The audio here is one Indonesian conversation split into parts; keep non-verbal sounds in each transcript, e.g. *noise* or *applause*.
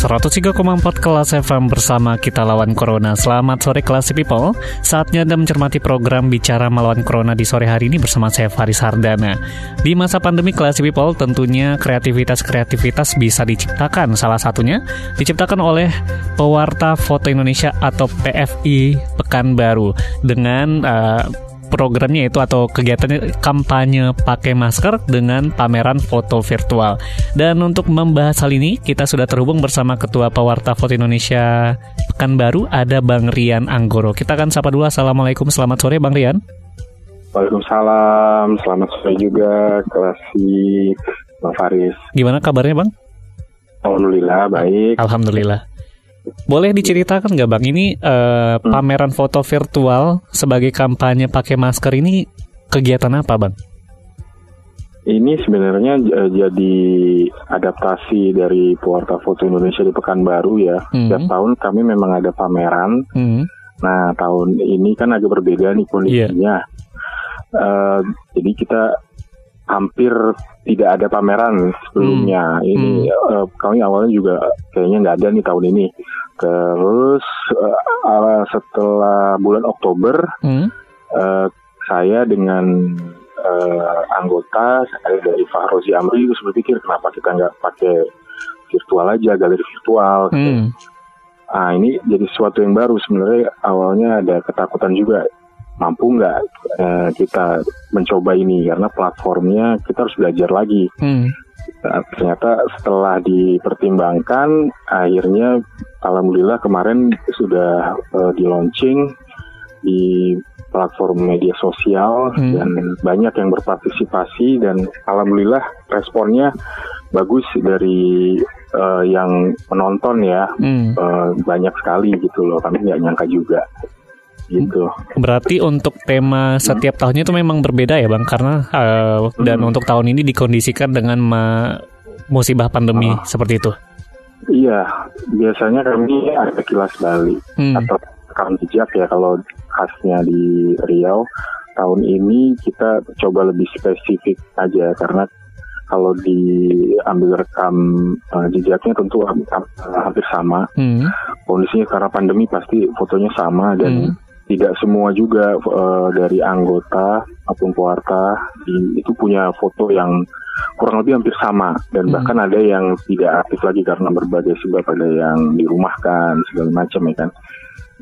103,4 kelas FM bersama kita lawan Corona. Selamat sore kelas people. Saatnya Anda mencermati program Bicara Melawan Corona di sore hari ini bersama saya Faris Hardana. Di masa pandemi kelas people tentunya kreativitas-kreativitas bisa diciptakan. Salah satunya diciptakan oleh Pewarta Foto Indonesia atau PFI Pekanbaru dengan uh, programnya itu atau kegiatannya kampanye pakai masker dengan pameran foto virtual. Dan untuk membahas hal ini, kita sudah terhubung bersama Ketua Pewarta Foto Indonesia Pekanbaru, ada Bang Rian Anggoro. Kita akan sapa dulu. Assalamualaikum, selamat sore Bang Rian. Waalaikumsalam, selamat sore juga, Klasi Bang Faris. Gimana kabarnya Bang? Alhamdulillah, baik. Alhamdulillah. Boleh diceritakan nggak bang ini uh, pameran foto virtual sebagai kampanye pakai masker ini kegiatan apa bang? Ini sebenarnya uh, jadi adaptasi dari Pewarta Foto Indonesia di Pekanbaru ya. Hmm. Setiap tahun kami memang ada pameran. Hmm. Nah tahun ini kan agak berbeda nih kondisinya. Yeah. Uh, jadi kita hampir tidak ada pameran sebelumnya. Hmm. Ini hmm. Uh, kami awalnya juga kayaknya nggak ada nih tahun ini. Terus uh, setelah bulan Oktober, hmm. uh, saya dengan uh, anggota saya dari Fahrozi Amri terus berpikir kenapa kita nggak pakai virtual aja galeri virtual. Gitu. Hmm. Ah ini jadi sesuatu yang baru sebenarnya awalnya ada ketakutan juga mampu nggak eh, kita mencoba ini karena platformnya kita harus belajar lagi. Hmm. Nah, ternyata setelah dipertimbangkan, akhirnya alhamdulillah kemarin sudah uh, di launching di platform media sosial hmm. dan banyak yang berpartisipasi dan alhamdulillah responnya bagus dari uh, yang menonton ya hmm. uh, banyak sekali gitu loh kami nggak nyangka juga gitu. Berarti untuk tema setiap hmm. tahunnya itu memang berbeda ya bang, karena uh, hmm. dan untuk tahun ini dikondisikan dengan musibah pandemi oh. seperti itu. Iya, biasanya kami ada kilas Bali hmm. atau rekam jejak ya kalau khasnya di Riau. Tahun ini kita coba lebih spesifik aja karena kalau diambil rekam uh, jejaknya tentu hampir sama. Hmm. Kondisinya karena pandemi pasti fotonya sama dan hmm tidak semua juga uh, dari anggota maupun pewarta itu punya foto yang kurang lebih hampir sama dan hmm. bahkan ada yang tidak aktif lagi karena berbagai sebab ada yang dirumahkan segala macam ya kan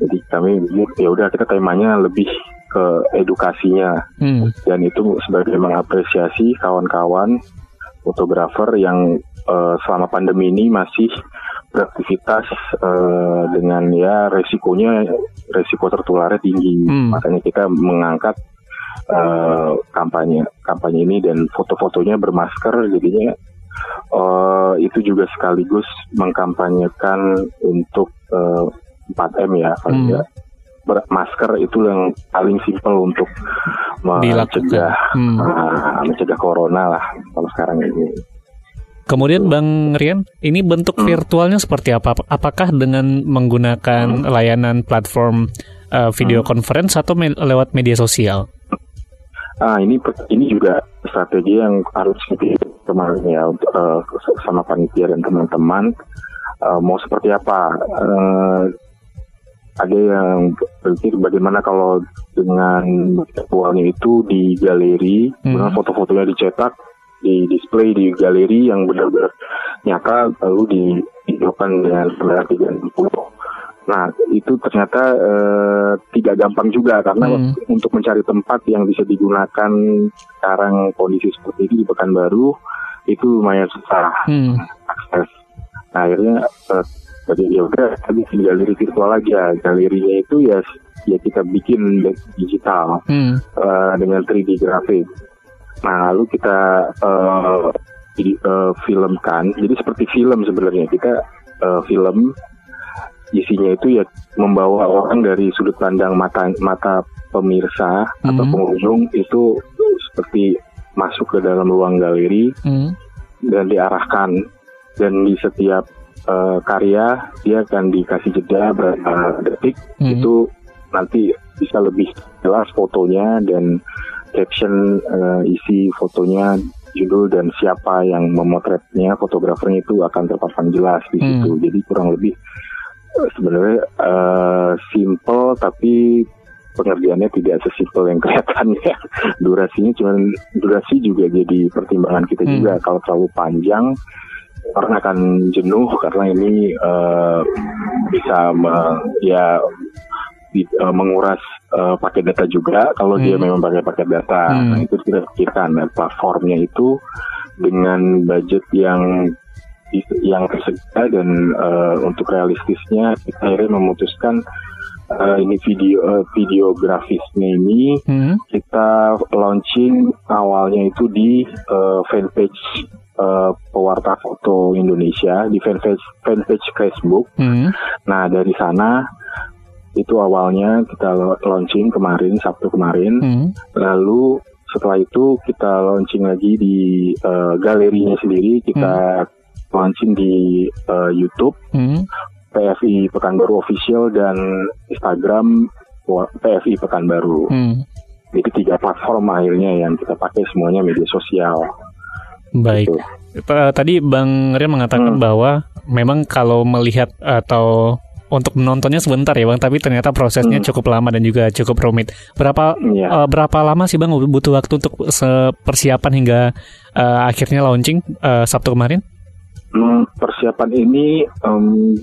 jadi kami ya udah kita temanya lebih ke edukasinya hmm. dan itu sebagai mengapresiasi kawan-kawan fotografer yang uh, selama pandemi ini masih beraktivitas uh, dengan ya resikonya resiko tertularnya tinggi hmm. makanya kita mengangkat uh, kampanye kampanye ini dan foto-fotonya bermasker jadinya uh, itu juga sekaligus mengkampanyekan untuk uh, 4M ya hmm. ya masker itu yang paling simpel untuk mencegah hmm. uh, *laughs* mencegah corona lah kalau sekarang ini. Kemudian Bang Rian, ini bentuk hmm. virtualnya seperti apa? Apakah dengan menggunakan hmm. layanan platform uh, video hmm. conference atau me lewat media sosial? Ah, ini ini juga strategi yang harus kemarin ya uh, sama panitia dan teman-teman uh, mau seperti apa? Uh, ada yang berpikir bagaimana kalau dengan virtualnya itu di galeri, hmm. dengan foto-fotonya dicetak, di display di galeri yang benar-benar nyata lalu dihidupkan dengan kamera 360. Nah itu ternyata eh, tidak gampang juga karena hmm. untuk mencari tempat yang bisa digunakan sekarang kondisi seperti ini di Pekanbaru itu lumayan susah hmm. akses. Nah, akhirnya eh, jadi ya udah tadi di galeri virtual aja galerinya itu ya ya kita bikin digital hmm. uh, dengan 3D grafik Nah, lalu kita uh, di uh, filmkan. Jadi seperti film sebenarnya kita uh, film isinya itu ya membawa orang dari sudut pandang mata mata pemirsa mm-hmm. atau pengunjung itu seperti masuk ke dalam ruang galeri mm-hmm. dan diarahkan dan di setiap uh, karya dia akan dikasih jeda berapa detik mm-hmm. itu nanti bisa lebih jelas fotonya dan caption uh, isi fotonya judul dan siapa yang memotretnya fotografernya itu akan terpasang jelas di situ. Hmm. Jadi kurang lebih uh, sebenarnya uh, simple tapi pengerjaannya tidak sesimpel yang kelihatannya. *laughs* Durasinya cuma durasi juga jadi pertimbangan kita hmm. juga. Kalau terlalu panjang orang akan jenuh karena ini uh, bisa me, ya di, uh, menguras uh, pakai data juga kalau hmm. dia memang pakai pakai data hmm. nah, itu kita pikirkan nah, platformnya itu dengan budget yang yang tersedia dan uh, untuk realistisnya kita akhirnya memutuskan uh, ini video uh, videografisnya ini hmm. kita launching awalnya itu di uh, fanpage uh, pewarta foto Indonesia di fanpage fanpage Facebook. Hmm. Nah dari sana itu awalnya kita launching kemarin Sabtu kemarin hmm. lalu setelah itu kita launching lagi di uh, galerinya sendiri kita hmm. launching di uh, YouTube hmm. PFI Pekanbaru official dan Instagram PFI Pekanbaru hmm. jadi tiga platform akhirnya yang kita pakai semuanya media sosial baik gitu. tadi Bang Rian mengatakan hmm. bahwa memang kalau melihat atau untuk menontonnya sebentar ya bang, tapi ternyata prosesnya hmm. cukup lama dan juga cukup rumit. Berapa yeah. uh, berapa lama sih bang butuh waktu untuk persiapan hingga uh, akhirnya launching uh, Sabtu kemarin? Hmm, persiapan ini um,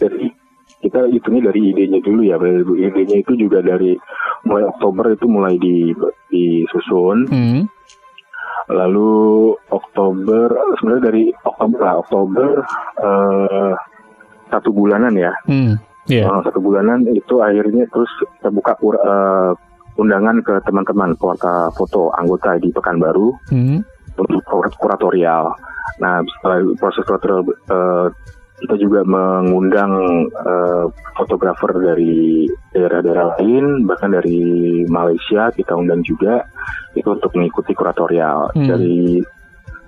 dari kita hitungnya dari idenya dulu ya. Idenya itu juga dari mulai Oktober itu mulai di disusun. Hmm. Lalu Oktober sebenarnya dari Oktober lah Oktober uh, satu bulanan ya. Hmm, yeah. uh, satu bulanan itu akhirnya terus terbuka uh, undangan ke teman-teman pewarta foto anggota di Pekanbaru hmm. untuk kuratorial. Nah setelah proses kuratorial uh, kita juga mengundang uh, fotografer dari daerah-daerah lain, bahkan dari Malaysia kita undang juga itu untuk mengikuti kuratorial hmm. dari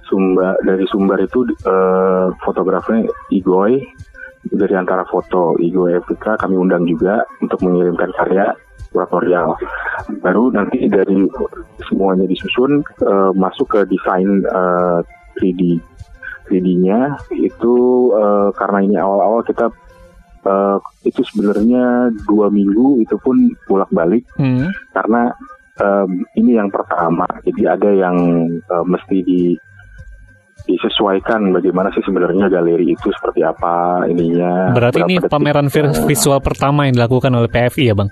Sumbar dari Sumbar itu uh, fotografernya Igoy dari antara foto Igo Epica kami undang juga untuk mengirimkan karya kuratorial. Baru nanti dari semuanya disusun uh, masuk ke desain uh, 3D 3D-nya itu uh, karena ini awal-awal kita uh, itu sebenarnya dua minggu itu pun bolak-balik hmm. karena um, ini yang pertama jadi ada yang uh, mesti di disesuaikan bagaimana sih sebenarnya galeri itu seperti apa ininya. Berarti ini pameran visual pertama yang dilakukan oleh PFI ya bang?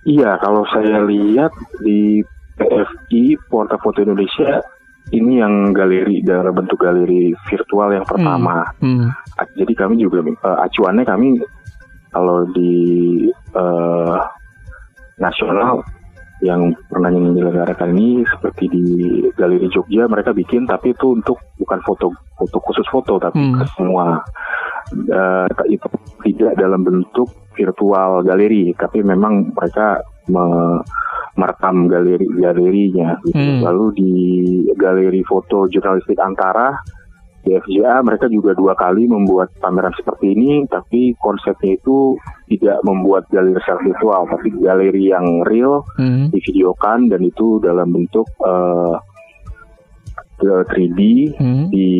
Iya, kalau saya lihat di PFI Porta Foto Indonesia ini yang galeri dalam bentuk galeri virtual yang pertama. Hmm. Hmm. Jadi kami juga uh, acuannya kami kalau di uh, nasional yang pernah menyelenggarakan ini seperti di Galeri Jogja mereka bikin tapi itu untuk bukan foto foto khusus foto tapi hmm. semua uh, itu tidak dalam bentuk virtual galeri tapi memang mereka me merekam galeri galerinya gitu. hmm. lalu di galeri foto jurnalistik antara di FJA mereka juga dua kali membuat pameran seperti ini tapi konsepnya itu tidak membuat galeri secara virtual tapi galeri yang real hmm. divideokan dan itu dalam bentuk uh, 3D hmm. di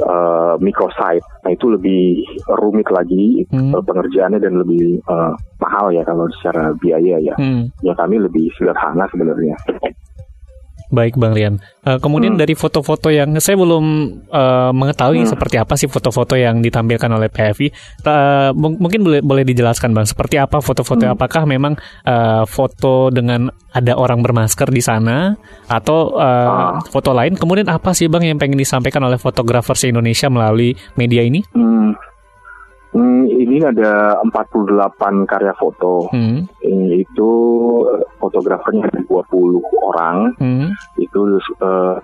uh, microsite nah itu lebih rumit lagi hmm. pengerjaannya dan lebih uh, mahal ya kalau secara biaya ya hmm. ya kami lebih sederhana sebenarnya Baik Bang Rian. Uh, kemudian hmm. dari foto-foto yang saya belum uh, mengetahui hmm. seperti apa sih foto-foto yang ditampilkan oleh PFI. Uh, mungkin boleh boleh dijelaskan Bang, seperti apa foto-foto? Hmm. Apakah memang uh, foto dengan ada orang bermasker di sana atau uh, ah. foto lain? Kemudian apa sih Bang yang pengen disampaikan oleh fotografer se Indonesia melalui media ini? Hmm. Hmm, ini ada 48 karya foto. Hmm. Ini itu fotografernya ada 20 orang. Hmm. Itu uh,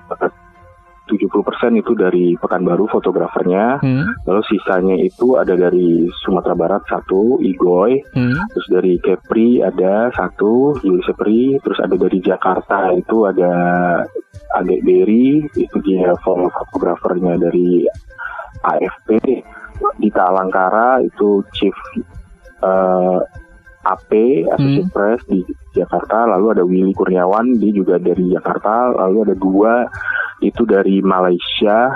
70% itu dari Pekanbaru fotografernya, hmm. lalu sisanya itu ada dari Sumatera Barat satu, Igoy, hmm. terus dari Kepri ada satu, Yuli Sepri, terus ada dari Jakarta itu ada Adek Berry, itu dia fotografernya dari AFP, di Alangkara itu Chief uh, AP Associate hmm. Press di Jakarta, lalu ada Willy Kurniawan, dia juga dari Jakarta, lalu ada dua itu dari Malaysia,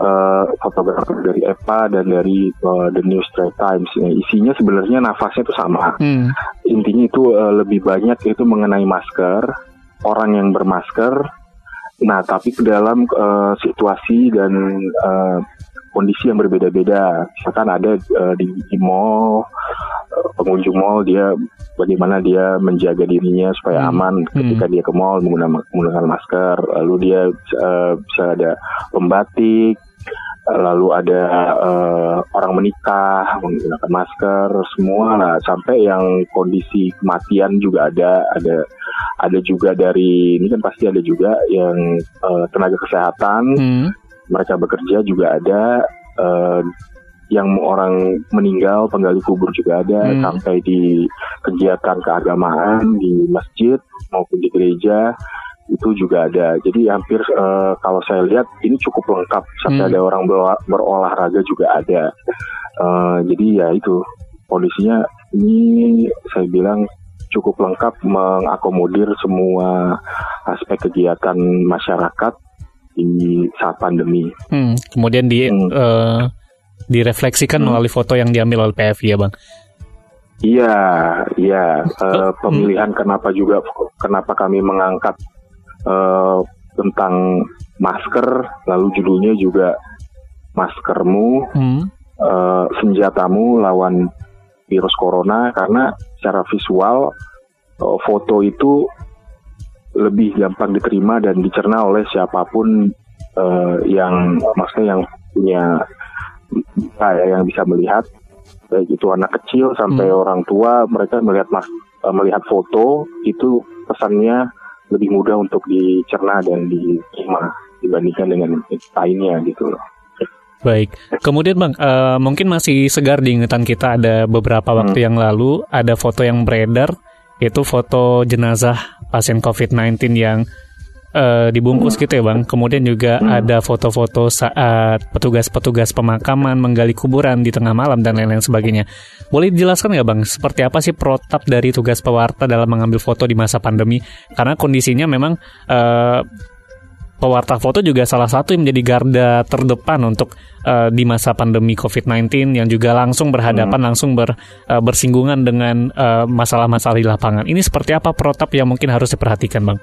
uh, fotografer dari EPA dan dari uh, The New Straits Times. Ya, isinya sebenarnya nafasnya itu sama. Hmm. Intinya itu uh, lebih banyak itu mengenai masker, orang yang bermasker. Nah, tapi ke dalam uh, situasi dan uh, kondisi yang berbeda-beda. Misalkan ada uh, di, di mall, uh, pengunjung mall dia bagaimana dia menjaga dirinya supaya hmm. aman ketika hmm. dia ke mall menggunakan, menggunakan masker. Lalu dia uh, bisa ada pembatik, lalu ada uh, orang menikah menggunakan masker semua lah sampai yang kondisi kematian juga ada ada ada juga dari ini kan pasti ada juga yang uh, tenaga kesehatan hmm mereka bekerja juga ada uh, yang orang meninggal penggali kubur juga ada hmm. sampai di kegiatan keagamaan di masjid maupun di gereja itu juga ada. Jadi hampir uh, kalau saya lihat ini cukup lengkap sampai hmm. ada orang berolahraga juga ada. Uh, jadi ya itu kondisinya ini saya bilang cukup lengkap mengakomodir semua aspek kegiatan masyarakat di saat pandemi. Hmm, kemudian di hmm. uh, direfleksikan hmm. melalui foto yang diambil oleh PFI ya bang. Iya, iya. Uh, pemilihan hmm. kenapa juga kenapa kami mengangkat uh, tentang masker, lalu judulnya juga maskermu, hmm. uh, senjatamu lawan virus corona karena secara visual uh, foto itu lebih gampang diterima dan dicerna oleh siapa pun uh, yang maksudnya yang punya ya, yang bisa melihat baik itu anak kecil sampai hmm. orang tua mereka melihat mas uh, melihat foto itu pesannya lebih mudah untuk dicerna dan diterima dibandingkan dengan lainnya gitu loh. Baik, kemudian bang, uh, mungkin masih segar di ingatan kita ada beberapa waktu hmm. yang lalu ada foto yang beredar itu foto jenazah pasien COVID-19 yang uh, dibungkus gitu ya bang. Kemudian juga ada foto-foto saat petugas-petugas pemakaman menggali kuburan di tengah malam dan lain-lain sebagainya. Boleh dijelaskan nggak bang, seperti apa sih protap dari tugas pewarta dalam mengambil foto di masa pandemi? Karena kondisinya memang uh, pewarta foto juga salah satu yang menjadi garda terdepan untuk uh, di masa pandemi COVID-19 yang juga langsung berhadapan, hmm. langsung ber, uh, bersinggungan dengan masalah masalah-masalah di lapangan. Ini seperti apa protap yang mungkin harus diperhatikan, Bang?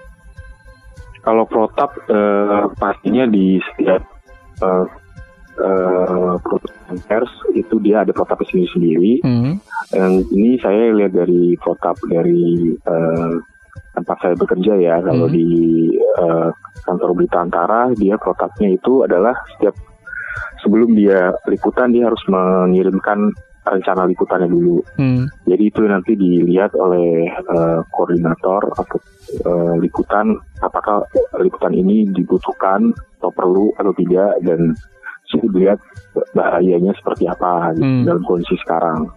Kalau protap uh, pastinya di setiap uh, uh, pers itu dia ada protap sendiri-sendiri. Hmm. Dan ini saya lihat dari protap dari uh, tempat saya bekerja ya kalau hmm. di uh, kantor berita antara dia protapnya itu adalah setiap sebelum dia liputan dia harus mengirimkan rencana liputannya dulu. Hmm. Jadi itu nanti dilihat oleh uh, koordinator atau uh, liputan apakah liputan ini dibutuhkan atau perlu atau tidak dan dilihat bahayanya seperti apa hmm. dalam kondisi sekarang.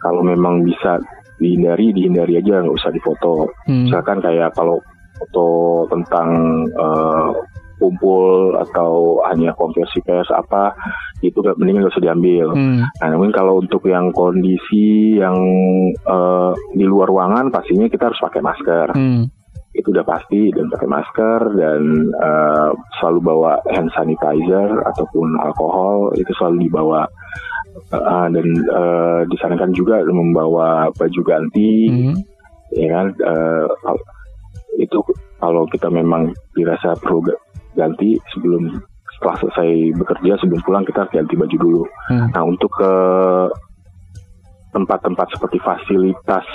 Kalau memang bisa dihindari dihindari aja nggak usah difoto hmm. misalkan kayak kalau foto tentang uh, kumpul atau hanya konversi pers apa itu gak mending gak usah diambil. Hmm. Nah, namun kalau untuk yang kondisi yang uh, di luar ruangan pastinya kita harus pakai masker. Hmm. Itu udah pasti dan pakai masker dan uh, selalu bawa hand sanitizer ataupun alkohol itu selalu dibawa uh, dan uh, disarankan juga membawa baju ganti mm -hmm. ya kan uh, itu kalau kita memang dirasa perlu ganti sebelum setelah selesai bekerja sebelum pulang kita ganti baju dulu. Hmm. Nah untuk ke tempat-tempat seperti fasilitas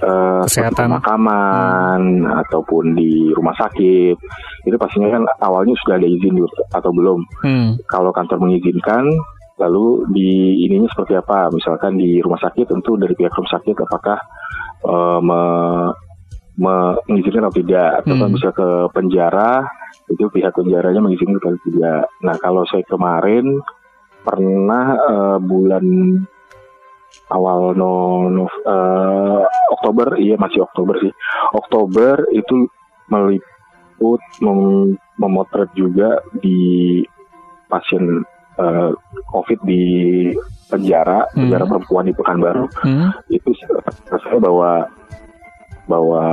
uh, kesehatan pemakaman hmm. ataupun di rumah sakit itu pastinya kan awalnya sudah ada izin atau belum. Hmm. Kalau kantor mengizinkan Lalu di ininya seperti apa? Misalkan di rumah sakit tentu dari pihak rumah sakit apakah uh, me mengizinkan atau tidak atau Hmm. bisa ke penjara itu pihak penjaranya mengizinkan atau tidak. Nah kalau saya kemarin pernah eh, bulan awal no, no- eh, Oktober iya masih Oktober sih Oktober itu meliput mem- memotret juga di pasien eh, COVID di penjara Hmm. penjara perempuan di Pekanbaru Hmm. itu saya bawa bawa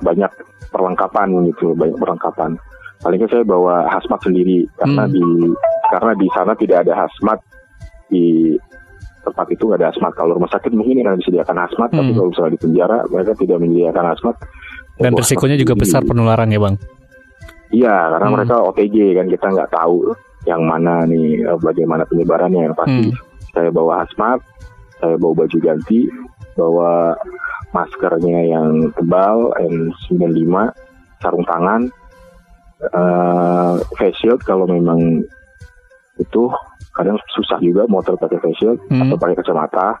banyak perlengkapan gitu banyak perlengkapan paling nggak saya bawa hazmat sendiri karena Hmm. di karena di sana tidak ada hazmat di tempat itu nggak ada hazmat kalau rumah sakit mungkin akan disediakan hazmat tapi Hmm. kalau misalnya di penjara mereka tidak menyediakan hazmat Dan risikonya juga besar penularan ya bang. iya karena Hmm. mereka OTG kan kita nggak tahu yang mana nih eh, bagaimana penyebarannya yang pasti Hmm. saya bawa hazmat saya bawa baju ganti bawa maskernya yang tebal N95 sarung tangan eh, face shield kalau memang itu kadang susah juga motor pakai face shield Hmm. atau pakai kacamata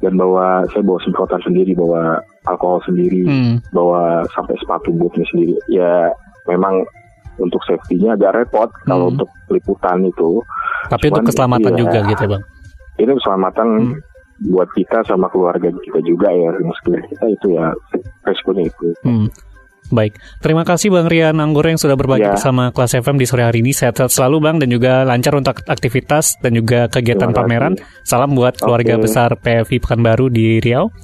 dan bawa saya bawa semprotan sendiri bawa alkohol sendiri Hmm. bawa sampai sepatu bootnya sendiri ya memang untuk safety-nya agak repot kalau Hmm. untuk liputan itu Tapi Cuman, untuk keselamatan iya. juga gitu ya bang. ini keselamatan Hmm. buat kita sama keluarga kita juga ya meskipun kita itu ya resikonya itu Hmm. Baik, terima kasih Bang Rian Anggoro yang sudah berbagi Ya. bersama kelas FM di sore hari ini. Sehat-sehat selalu Bang dan juga lancar untuk aktivitas dan juga kegiatan pameran. Salam buat keluarga besar PFI Pekanbaru di Riau.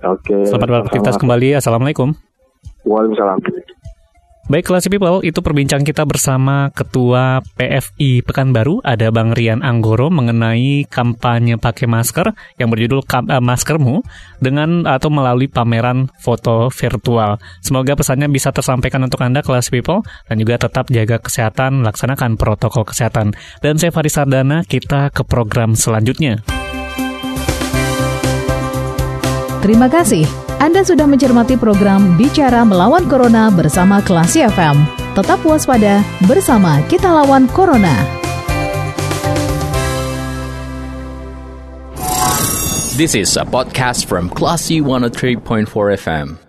oke Selamat beraktivitas kembali. Assalamualaikum. Waalaikumsalam Baik, Classy People, itu perbincangan kita bersama Ketua PFI Pekanbaru, ada Bang Rian Anggoro mengenai kampanye pakai masker yang berjudul eh, Maskermu dengan atau melalui pameran foto virtual. Semoga pesannya bisa tersampaikan untuk Anda, Classy People, dan juga tetap jaga kesehatan, laksanakan protokol kesehatan. Dan saya Faris Sardana, kita ke program selanjutnya. Terima kasih. Anda sudah mencermati program Bicara Melawan Corona bersama Klasi FM. Tetap waspada, bersama kita lawan Corona. This is a podcast from Classy 103.4 FM.